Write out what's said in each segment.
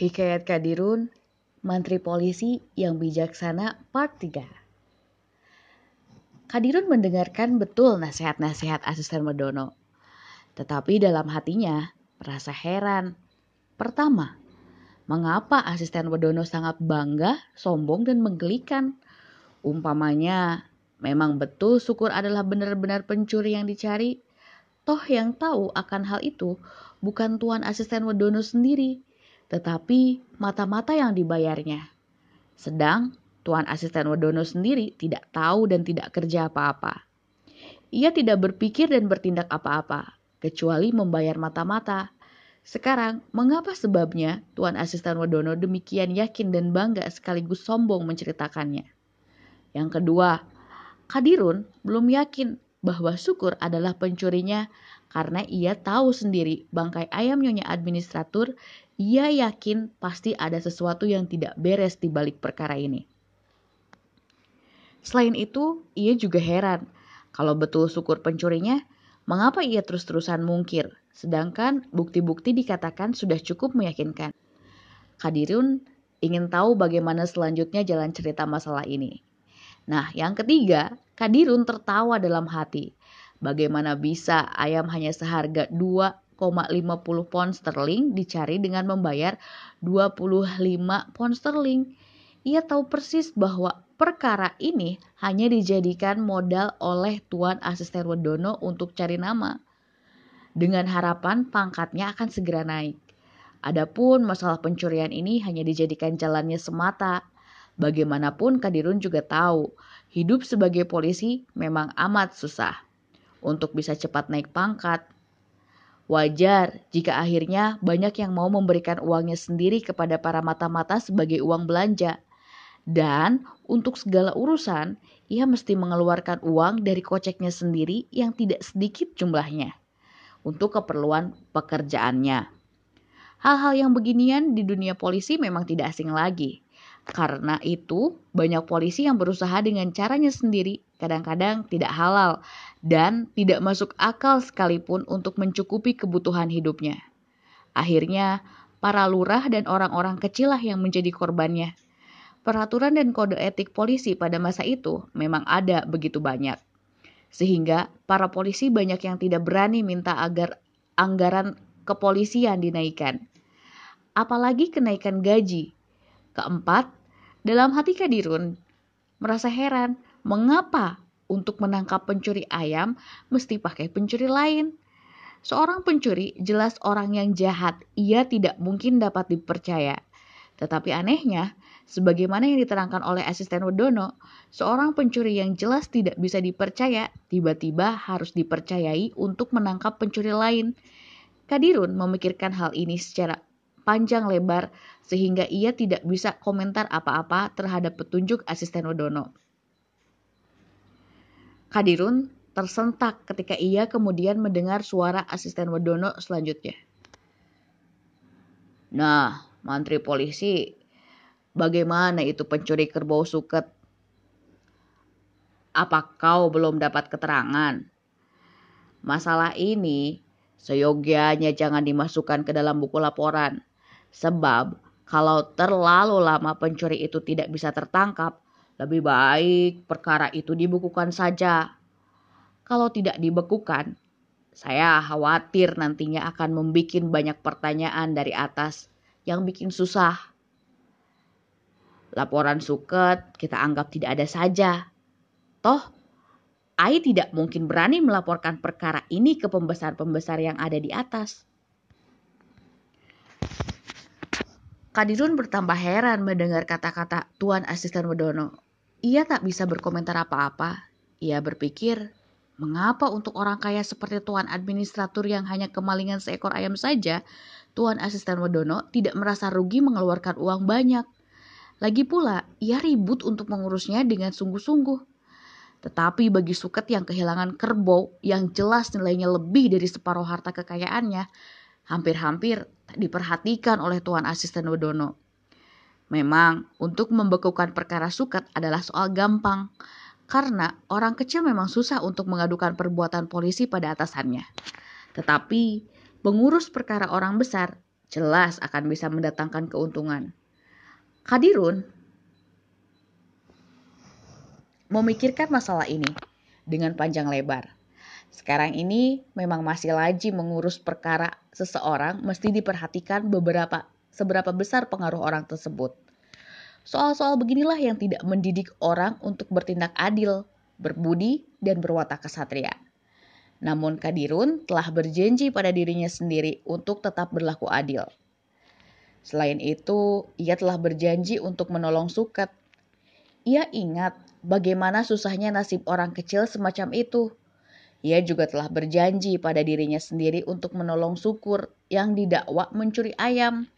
Hikayat Kadirun, Mantri Polisi yang Bijaksana Part 3 Kadirun mendengarkan betul nasihat-nasihat asisten Medono. Tetapi dalam hatinya merasa heran. Pertama, mengapa asisten Wedono sangat bangga, sombong, dan menggelikan? Umpamanya, memang betul syukur adalah benar-benar pencuri yang dicari. Toh yang tahu akan hal itu bukan tuan asisten Wedono sendiri, tetapi mata-mata yang dibayarnya. Sedang Tuan Asisten Wedono sendiri tidak tahu dan tidak kerja apa-apa. Ia tidak berpikir dan bertindak apa-apa, kecuali membayar mata-mata. Sekarang, mengapa sebabnya Tuan Asisten Wedono demikian yakin dan bangga sekaligus sombong menceritakannya? Yang kedua, Kadirun belum yakin bahwa Syukur adalah pencurinya karena ia tahu sendiri bangkai ayam nyonya administratur, ia yakin pasti ada sesuatu yang tidak beres di balik perkara ini. Selain itu, ia juga heran kalau betul syukur pencurinya, mengapa ia terus-terusan mungkir, sedangkan bukti-bukti dikatakan sudah cukup meyakinkan. Kadirun ingin tahu bagaimana selanjutnya jalan cerita masalah ini. Nah, yang ketiga, Kadirun tertawa dalam hati Bagaimana bisa ayam hanya seharga 2,50 pound sterling dicari dengan membayar 25 pound sterling? Ia tahu persis bahwa perkara ini hanya dijadikan modal oleh Tuan Asisten Wedono untuk cari nama. Dengan harapan pangkatnya akan segera naik. Adapun masalah pencurian ini hanya dijadikan jalannya semata. Bagaimanapun Kadirun juga tahu, hidup sebagai polisi memang amat susah untuk bisa cepat naik pangkat. Wajar jika akhirnya banyak yang mau memberikan uangnya sendiri kepada para mata-mata sebagai uang belanja. Dan untuk segala urusan, ia mesti mengeluarkan uang dari koceknya sendiri yang tidak sedikit jumlahnya untuk keperluan pekerjaannya. Hal-hal yang beginian di dunia polisi memang tidak asing lagi. Karena itu, banyak polisi yang berusaha dengan caranya sendiri, kadang-kadang tidak halal, dan tidak masuk akal sekalipun untuk mencukupi kebutuhan hidupnya. Akhirnya, para lurah dan orang-orang kecil lah yang menjadi korbannya. Peraturan dan kode etik polisi pada masa itu memang ada begitu banyak. Sehingga para polisi banyak yang tidak berani minta agar anggaran kepolisian dinaikkan. Apalagi kenaikan gaji Keempat, dalam hati Kadirun merasa heran mengapa untuk menangkap pencuri ayam mesti pakai pencuri lain. Seorang pencuri jelas orang yang jahat, ia tidak mungkin dapat dipercaya. Tetapi anehnya, sebagaimana yang diterangkan oleh asisten Wedono, seorang pencuri yang jelas tidak bisa dipercaya tiba-tiba harus dipercayai untuk menangkap pencuri lain. Kadirun memikirkan hal ini secara panjang lebar sehingga ia tidak bisa komentar apa-apa terhadap petunjuk asisten Wedono. Kadirun tersentak ketika ia kemudian mendengar suara asisten Wedono selanjutnya. Nah, mantri polisi, bagaimana itu pencuri kerbau suket? Apa kau belum dapat keterangan? Masalah ini seyogianya jangan dimasukkan ke dalam buku laporan. Sebab kalau terlalu lama pencuri itu tidak bisa tertangkap, lebih baik perkara itu dibukukan saja. Kalau tidak dibekukan, saya khawatir nantinya akan membuat banyak pertanyaan dari atas yang bikin susah. Laporan suket kita anggap tidak ada saja. Toh, Ai tidak mungkin berani melaporkan perkara ini ke pembesar-pembesar yang ada di atas. Kadirun bertambah heran mendengar kata-kata Tuan Asisten Wedono. Ia tak bisa berkomentar apa-apa. Ia berpikir, mengapa untuk orang kaya seperti Tuan Administratur yang hanya kemalingan seekor ayam saja, Tuan Asisten Wedono tidak merasa rugi mengeluarkan uang banyak. Lagi pula, ia ribut untuk mengurusnya dengan sungguh-sungguh. Tetapi bagi Suket yang kehilangan kerbau yang jelas nilainya lebih dari separuh harta kekayaannya, hampir-hampir diperhatikan oleh Tuan Asisten Wedono. Memang, untuk membekukan perkara suket adalah soal gampang, karena orang kecil memang susah untuk mengadukan perbuatan polisi pada atasannya. Tetapi, pengurus perkara orang besar jelas akan bisa mendatangkan keuntungan. Kadirun memikirkan masalah ini dengan panjang lebar. Sekarang ini memang masih lagi mengurus perkara seseorang mesti diperhatikan beberapa seberapa besar pengaruh orang tersebut. Soal-soal beginilah yang tidak mendidik orang untuk bertindak adil, berbudi, dan berwatak kesatria. Namun Kadirun telah berjanji pada dirinya sendiri untuk tetap berlaku adil. Selain itu, ia telah berjanji untuk menolong Suket. Ia ingat bagaimana susahnya nasib orang kecil semacam itu. Ia juga telah berjanji pada dirinya sendiri untuk menolong Sukur yang didakwa mencuri ayam.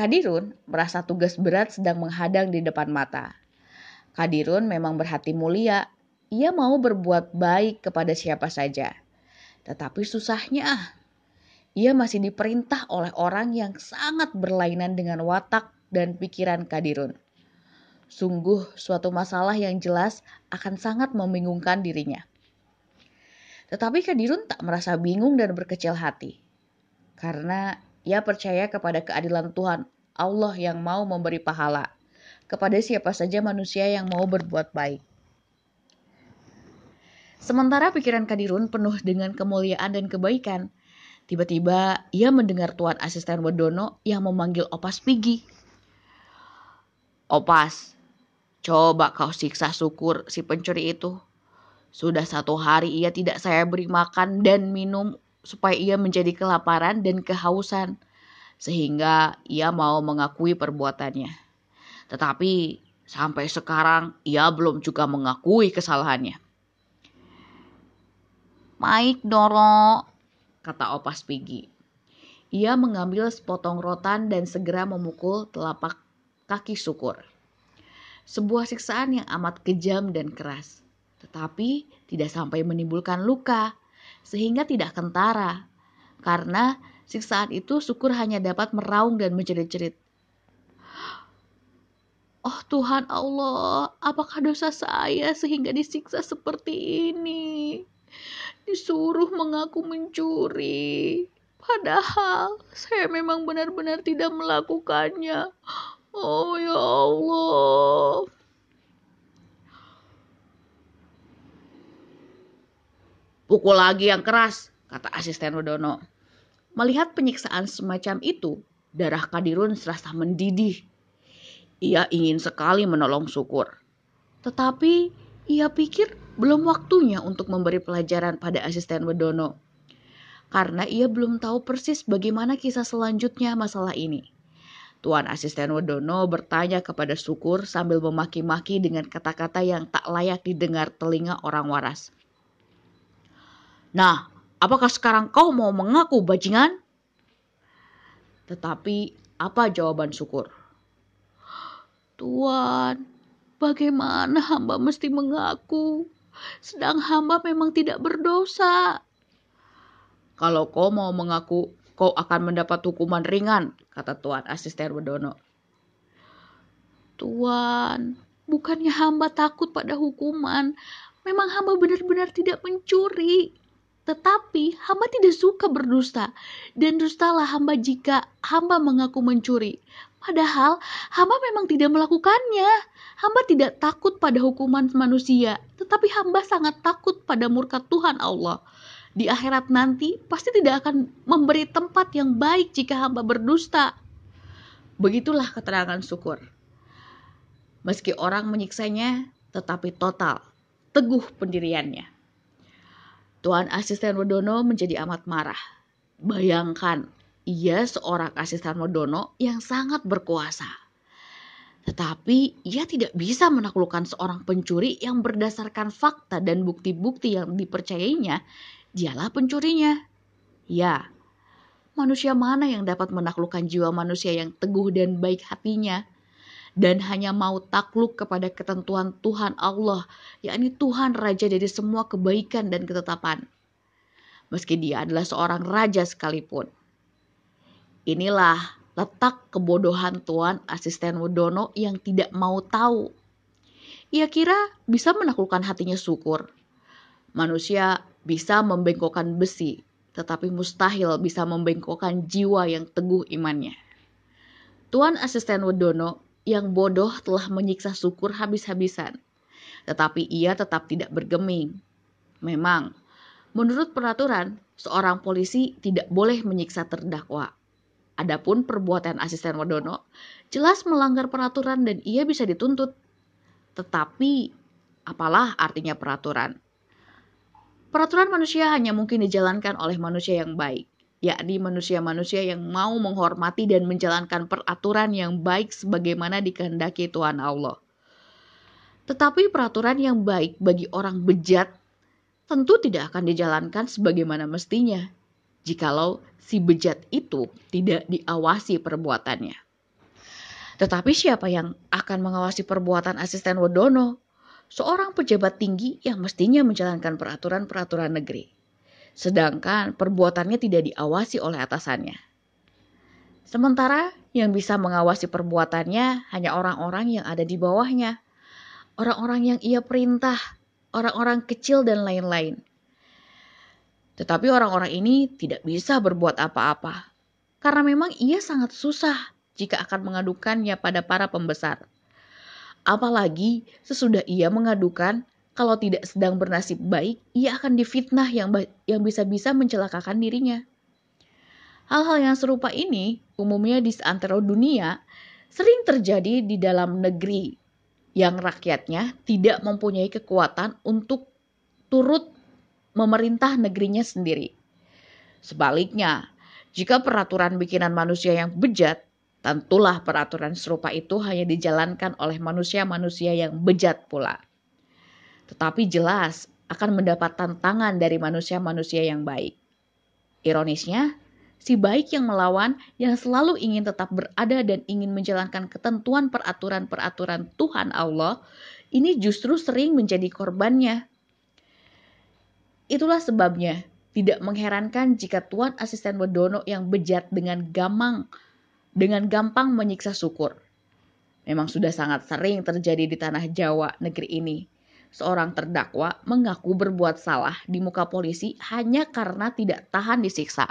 Kadirun merasa tugas berat sedang menghadang di depan mata. Kadirun memang berhati mulia ia mau berbuat baik kepada siapa saja. Tetapi susahnya ah, ia masih diperintah oleh orang yang sangat berlainan dengan watak dan pikiran Kadirun. Sungguh suatu masalah yang jelas akan sangat membingungkan dirinya. Tetapi Kadirun tak merasa bingung dan berkecil hati. Karena ia percaya kepada keadilan Tuhan Allah yang mau memberi pahala kepada siapa saja manusia yang mau berbuat baik. Sementara pikiran Kadirun penuh dengan kemuliaan dan kebaikan. Tiba-tiba ia mendengar Tuan Asisten Wedono yang memanggil Opas Pigi. Opas, coba kau siksa syukur si pencuri itu. Sudah satu hari ia tidak saya beri makan dan minum supaya ia menjadi kelaparan dan kehausan. Sehingga ia mau mengakui perbuatannya. Tetapi sampai sekarang ia belum juga mengakui kesalahannya. Maik Doro, kata Opas Pigi. Ia mengambil sepotong rotan dan segera memukul telapak kaki syukur. Sebuah siksaan yang amat kejam dan keras, tetapi tidak sampai menimbulkan luka, sehingga tidak kentara. Karena siksaan itu syukur hanya dapat meraung dan menjerit-jerit. Oh Tuhan Allah, apakah dosa saya sehingga disiksa seperti ini? disuruh mengaku mencuri. Padahal saya memang benar-benar tidak melakukannya. Oh ya Allah. Pukul lagi yang keras, kata asisten Rodono. Melihat penyiksaan semacam itu, darah Kadirun serasa mendidih. Ia ingin sekali menolong syukur. Tetapi ia pikir belum waktunya untuk memberi pelajaran pada asisten Wedono. Karena ia belum tahu persis bagaimana kisah selanjutnya masalah ini. Tuan asisten Wedono bertanya kepada Syukur sambil memaki-maki dengan kata-kata yang tak layak didengar telinga orang waras. Nah, apakah sekarang kau mau mengaku bajingan? Tetapi apa jawaban Syukur? Tuan, bagaimana hamba mesti mengaku? sedang hamba memang tidak berdosa. Kalau kau mau mengaku, kau akan mendapat hukuman ringan, kata Tuan Asisten Wedono. Tuan, bukannya hamba takut pada hukuman. Memang hamba benar-benar tidak mencuri. Tetapi hamba tidak suka berdusta. Dan dustalah hamba jika hamba mengaku mencuri. Padahal hamba memang tidak melakukannya. Hamba tidak takut pada hukuman manusia, tetapi hamba sangat takut pada murka Tuhan Allah. Di akhirat nanti pasti tidak akan memberi tempat yang baik jika hamba berdusta. Begitulah keterangan syukur. Meski orang menyiksanya, tetapi total, teguh pendiriannya. Tuan asisten Wedono menjadi amat marah. Bayangkan, ia seorang asisten Wedono yang sangat berkuasa tetapi ia tidak bisa menaklukkan seorang pencuri yang berdasarkan fakta dan bukti-bukti yang dipercayainya, dialah pencurinya. Ya, manusia mana yang dapat menaklukkan jiwa manusia yang teguh dan baik hatinya dan hanya mau takluk kepada ketentuan Tuhan Allah, yakni Tuhan Raja dari semua kebaikan dan ketetapan. Meski dia adalah seorang raja sekalipun. Inilah letak kebodohan Tuan asisten Wedono yang tidak mau tahu. Ia kira bisa menaklukkan hatinya syukur. Manusia bisa membengkokkan besi, tetapi mustahil bisa membengkokkan jiwa yang teguh imannya. Tuan Asisten Wedono yang bodoh telah menyiksa syukur habis-habisan, tetapi ia tetap tidak bergeming. Memang, menurut peraturan, seorang polisi tidak boleh menyiksa terdakwa. Adapun perbuatan asisten Wadono jelas melanggar peraturan dan ia bisa dituntut. Tetapi, apalah artinya peraturan? Peraturan manusia hanya mungkin dijalankan oleh manusia yang baik, yakni manusia-manusia yang mau menghormati dan menjalankan peraturan yang baik sebagaimana dikehendaki Tuhan Allah. Tetapi peraturan yang baik bagi orang bejat tentu tidak akan dijalankan sebagaimana mestinya jikalau si bejat itu tidak diawasi perbuatannya. Tetapi siapa yang akan mengawasi perbuatan asisten Wodono? Seorang pejabat tinggi yang mestinya menjalankan peraturan-peraturan negeri. Sedangkan perbuatannya tidak diawasi oleh atasannya. Sementara yang bisa mengawasi perbuatannya hanya orang-orang yang ada di bawahnya. Orang-orang yang ia perintah, orang-orang kecil dan lain-lain. Tetapi orang-orang ini tidak bisa berbuat apa-apa, karena memang ia sangat susah jika akan mengadukannya pada para pembesar. Apalagi sesudah ia mengadukan, kalau tidak sedang bernasib baik, ia akan difitnah yang, yang bisa-bisa mencelakakan dirinya. Hal-hal yang serupa ini umumnya di seantero dunia sering terjadi di dalam negeri yang rakyatnya tidak mempunyai kekuatan untuk turut memerintah negerinya sendiri. Sebaliknya, jika peraturan bikinan manusia yang bejat, tentulah peraturan serupa itu hanya dijalankan oleh manusia-manusia yang bejat pula. Tetapi jelas akan mendapat tantangan dari manusia-manusia yang baik. Ironisnya, si baik yang melawan yang selalu ingin tetap berada dan ingin menjalankan ketentuan peraturan-peraturan Tuhan Allah, ini justru sering menjadi korbannya Itulah sebabnya tidak mengherankan jika Tuan Asisten Wedono yang bejat dengan gamang dengan gampang menyiksa syukur. Memang sudah sangat sering terjadi di tanah Jawa negeri ini. Seorang terdakwa mengaku berbuat salah di muka polisi hanya karena tidak tahan disiksa.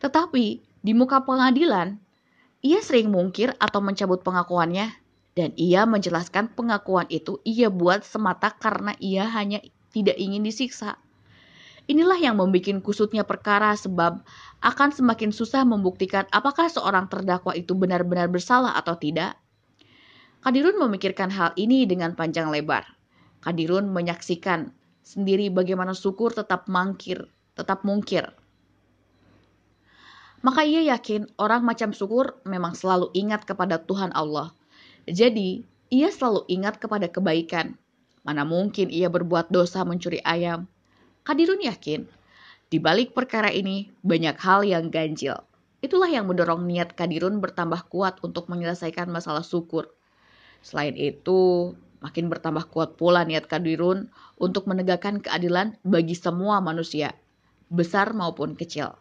Tetapi di muka pengadilan, ia sering mungkir atau mencabut pengakuannya dan ia menjelaskan pengakuan itu ia buat semata karena ia hanya tidak ingin disiksa. Inilah yang membuat kusutnya perkara sebab akan semakin susah membuktikan apakah seorang terdakwa itu benar-benar bersalah atau tidak. Kadirun memikirkan hal ini dengan panjang lebar. Kadirun menyaksikan sendiri bagaimana syukur tetap mangkir, tetap mungkir. Maka ia yakin orang macam syukur memang selalu ingat kepada Tuhan Allah. Jadi, ia selalu ingat kepada kebaikan, Mana mungkin ia berbuat dosa mencuri ayam? Kadirun yakin, di balik perkara ini banyak hal yang ganjil. Itulah yang mendorong niat Kadirun bertambah kuat untuk menyelesaikan masalah syukur. Selain itu, makin bertambah kuat pula niat Kadirun untuk menegakkan keadilan bagi semua manusia, besar maupun kecil.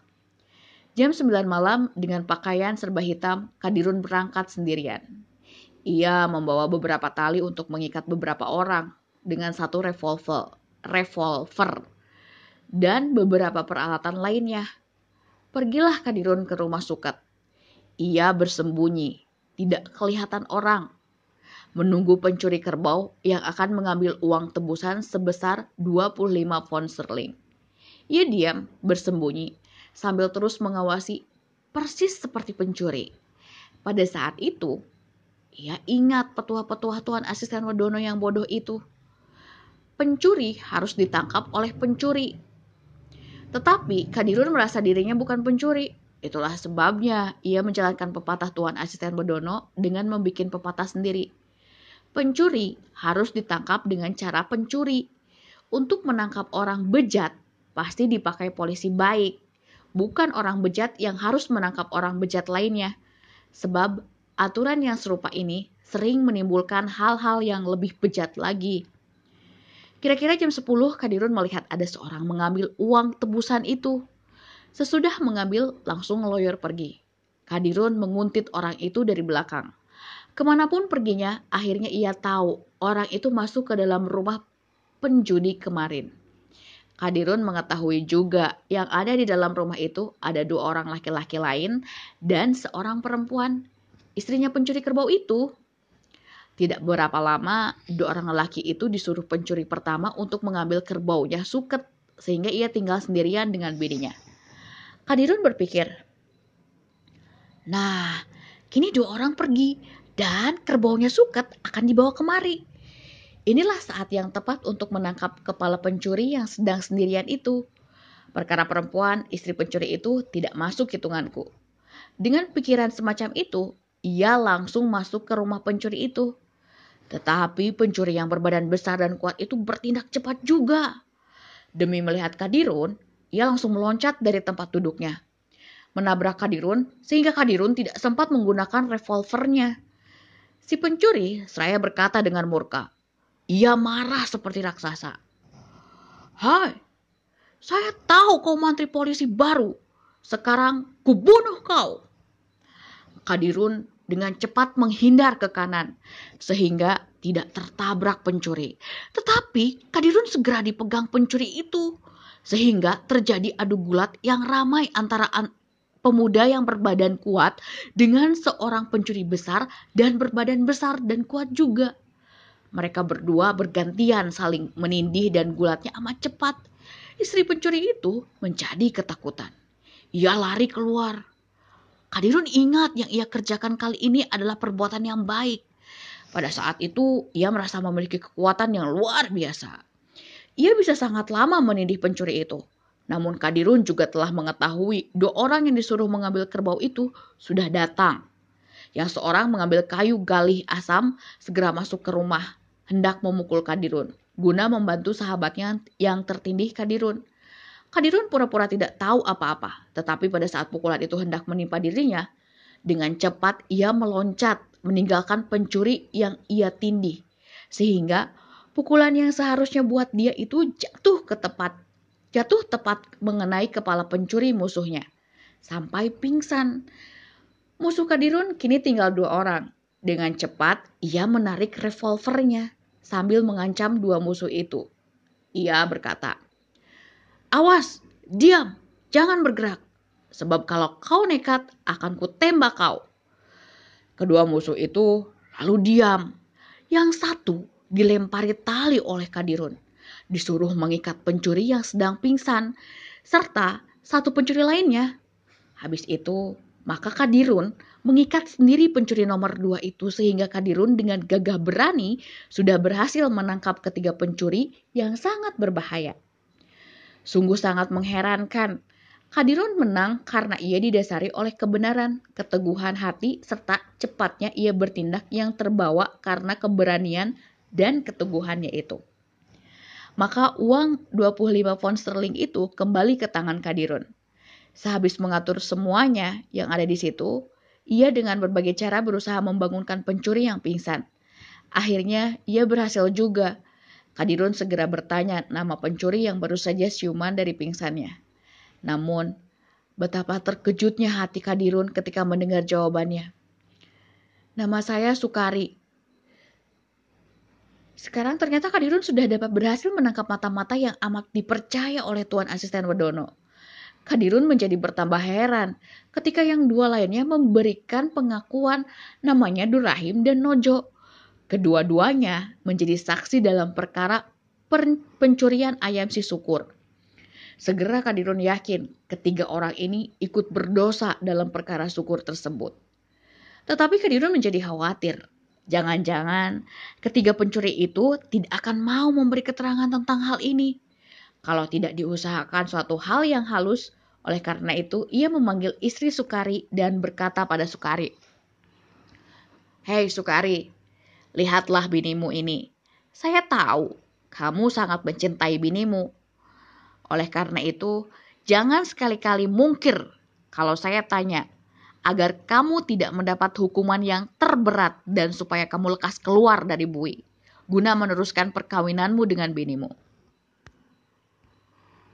Jam 9 malam dengan pakaian serba hitam, Kadirun berangkat sendirian. Ia membawa beberapa tali untuk mengikat beberapa orang, dengan satu revolver, revolver dan beberapa peralatan lainnya. Pergilah Kadirun ke rumah Sukat. Ia bersembunyi, tidak kelihatan orang, menunggu pencuri kerbau yang akan mengambil uang tebusan sebesar 25 pound sterling. Ia diam, bersembunyi, sambil terus mengawasi persis seperti pencuri. Pada saat itu, ia ingat petua-petua Tuhan asisten Wadono yang bodoh itu pencuri harus ditangkap oleh pencuri. Tetapi Kadirun merasa dirinya bukan pencuri. Itulah sebabnya ia menjalankan pepatah Tuan Asisten Bodono dengan membuat pepatah sendiri. Pencuri harus ditangkap dengan cara pencuri. Untuk menangkap orang bejat, pasti dipakai polisi baik. Bukan orang bejat yang harus menangkap orang bejat lainnya. Sebab aturan yang serupa ini sering menimbulkan hal-hal yang lebih bejat lagi. Kira-kira jam 10 Kadirun melihat ada seorang mengambil uang tebusan itu. Sesudah mengambil, langsung ngeloyor pergi. Kadirun menguntit orang itu dari belakang. Ke mana pun perginya, akhirnya ia tahu orang itu masuk ke dalam rumah penjudi kemarin. Kadirun mengetahui juga yang ada di dalam rumah itu ada dua orang laki-laki lain dan seorang perempuan, istrinya pencuri kerbau itu. Tidak berapa lama, dua orang lelaki itu disuruh pencuri pertama untuk mengambil kerbaunya suket, sehingga ia tinggal sendirian dengan bininya. Kadirun berpikir, Nah, kini dua orang pergi dan kerbaunya suket akan dibawa kemari. Inilah saat yang tepat untuk menangkap kepala pencuri yang sedang sendirian itu. Perkara perempuan, istri pencuri itu tidak masuk hitunganku. Dengan pikiran semacam itu, ia langsung masuk ke rumah pencuri itu. Tetapi pencuri yang berbadan besar dan kuat itu bertindak cepat juga. Demi melihat Kadirun, ia langsung meloncat dari tempat duduknya. Menabrak Kadirun sehingga Kadirun tidak sempat menggunakan revolvernya. Si pencuri seraya berkata dengan murka. Ia marah seperti raksasa. Hai, saya tahu kau mantri polisi baru. Sekarang kubunuh kau. Kadirun dengan cepat menghindar ke kanan sehingga tidak tertabrak pencuri. Tetapi Kadirun segera dipegang pencuri itu sehingga terjadi adu gulat yang ramai antara an pemuda yang berbadan kuat dengan seorang pencuri besar dan berbadan besar dan kuat juga. Mereka berdua bergantian saling menindih dan gulatnya amat cepat. Istri pencuri itu menjadi ketakutan. Ia lari keluar Kadirun ingat yang ia kerjakan kali ini adalah perbuatan yang baik. Pada saat itu, ia merasa memiliki kekuatan yang luar biasa. Ia bisa sangat lama menindih pencuri itu. Namun Kadirun juga telah mengetahui dua orang yang disuruh mengambil kerbau itu sudah datang. Yang seorang mengambil kayu galih asam segera masuk ke rumah, hendak memukul Kadirun, guna membantu sahabatnya yang tertindih Kadirun. Kadirun pura-pura tidak tahu apa-apa, tetapi pada saat pukulan itu hendak menimpa dirinya, dengan cepat ia meloncat meninggalkan pencuri yang ia tindih. Sehingga pukulan yang seharusnya buat dia itu jatuh ke tepat, jatuh tepat mengenai kepala pencuri musuhnya. Sampai pingsan. Musuh Kadirun kini tinggal dua orang. Dengan cepat ia menarik revolvernya sambil mengancam dua musuh itu. Ia berkata, Awas, diam, jangan bergerak. Sebab kalau kau nekat, akan kutembak kau. Kedua musuh itu lalu diam. Yang satu dilempari tali oleh Kadirun. Disuruh mengikat pencuri yang sedang pingsan. Serta satu pencuri lainnya. Habis itu, maka Kadirun mengikat sendiri pencuri nomor dua itu sehingga Kadirun dengan gagah berani sudah berhasil menangkap ketiga pencuri yang sangat berbahaya. Sungguh sangat mengherankan. Kadirun menang karena ia didasari oleh kebenaran, keteguhan hati, serta cepatnya ia bertindak yang terbawa karena keberanian dan keteguhannya itu. Maka uang 25 pound sterling itu kembali ke tangan Kadirun. Sehabis mengatur semuanya yang ada di situ, ia dengan berbagai cara berusaha membangunkan pencuri yang pingsan. Akhirnya ia berhasil juga Kadirun segera bertanya nama pencuri yang baru saja siuman dari pingsannya. Namun, betapa terkejutnya hati Kadirun ketika mendengar jawabannya. Nama saya Sukari. Sekarang ternyata Kadirun sudah dapat berhasil menangkap mata-mata yang amat dipercaya oleh Tuan Asisten Wedono. Kadirun menjadi bertambah heran ketika yang dua lainnya memberikan pengakuan namanya Durahim dan Nojo. Kedua-duanya menjadi saksi dalam perkara pencurian ayam si Sukur. Segera Kadirun yakin ketiga orang ini ikut berdosa dalam perkara Sukur tersebut. Tetapi Kadirun menjadi khawatir. Jangan-jangan ketiga pencuri itu tidak akan mau memberi keterangan tentang hal ini. Kalau tidak diusahakan suatu hal yang halus, oleh karena itu ia memanggil istri Sukari dan berkata pada Sukari, Hei Sukari, Lihatlah binimu ini. Saya tahu kamu sangat mencintai binimu. Oleh karena itu, jangan sekali-kali mungkir kalau saya tanya agar kamu tidak mendapat hukuman yang terberat dan supaya kamu lekas keluar dari bui guna meneruskan perkawinanmu dengan binimu.